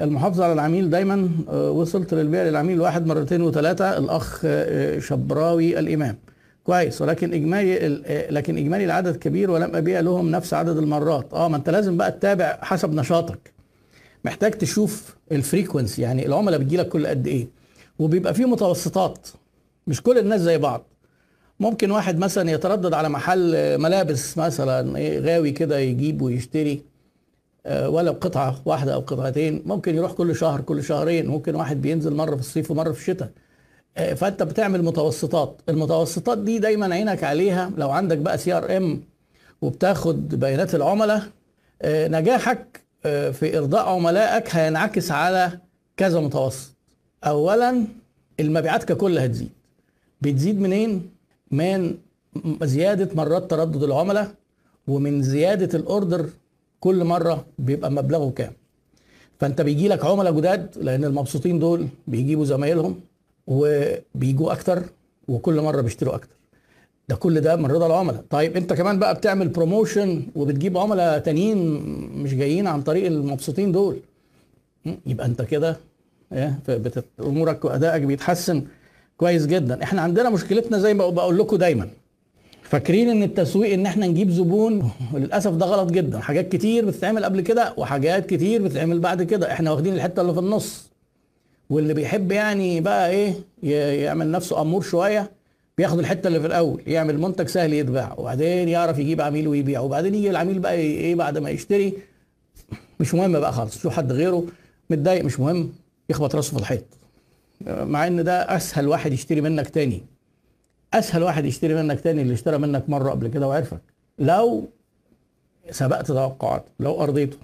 المحافظة على العميل دايما آه، وصلت للبيع للعميل واحد مرتين وثلاثة الأخ آه، شبراوي الإمام. كويس. ولكن إجمالي ال- آه، لكن إجمالي العدد كبير ولم أبيع لهم نفس عدد المرات. آه ما أنت لازم بقى تتابع حسب نشاطك. محتاج تشوف الفريكونسي يعني العملاء بتجيلك كل قد إيه. وبيبقى فيه متوسطات. مش كل الناس زي بعض. ممكن واحد مثلا يتردد على محل ملابس مثلا إيه، غاوي كده يجيب ويشتري. آه، ولو قطعة واحدة أو قطعتين ممكن يروح كل شهر كل شهرين ممكن واحد بينزل مرة في الصيف ومرة في الشتاء. آه، فأنت بتعمل متوسطات. المتوسطات دي دايما عينك عليها. لو عندك بقى CRM وبتاخد بيانات العملاء آه، نجاحك آه، في إرضاء عملائك هينعكس على كذا متوسط. أولا المبيعات ككل هتزيد. بتزيد منين؟ من زيادة مرات تردد العملاء ومن زيادة الأوردر كل مرة بيبقى مبلغه كام. فأنت بيجي لك عملاء جداد لأن المبسوطين دول بيجيبوا زمايلهم وبيجوا أكتر وكل مرة بيشتروا أكتر. ده كل ده من رضا العملاء. طيب أنت كمان بقى بتعمل بروموشن وبتجيب عملاء تانيين مش جايين عن طريق المبسوطين دول? يبقى أنت كده إيه أمورك وأدائك بيتحسن كويس جدا. إحنا عندنا مشكلتنا زي ما بقول لكم دايما. فاكرين إن التسويق إن إحنا نجيب زبون؟ وللاسف ده غلط جدا. حاجات كتير بتتعمل قبل كده وحاجات كتير بتتعمل بعد كده. إحنا واخدين الحتة اللي في النص. واللي بيحب يعني بقى إيه يعمل نفسه أمور شوية بياخد الحتة اللي في الأول يعمل منتج سهل يتباع وبعدين يعرف يجيب عميل ويبيع وبعدين يجي العميل بقى إيه بعد ما يشتري مش مهم بقى خالص. شوف حد غيره متضايق مش مهم يخبط راسه في الحيط. مع إن ده أسهل واحد يشتري منك تاني. أسهل واحد يشتري منك تاني اللي اشترى منك مرة قبل كده وعرفك. لو سبقت توقعات لو أرضيته.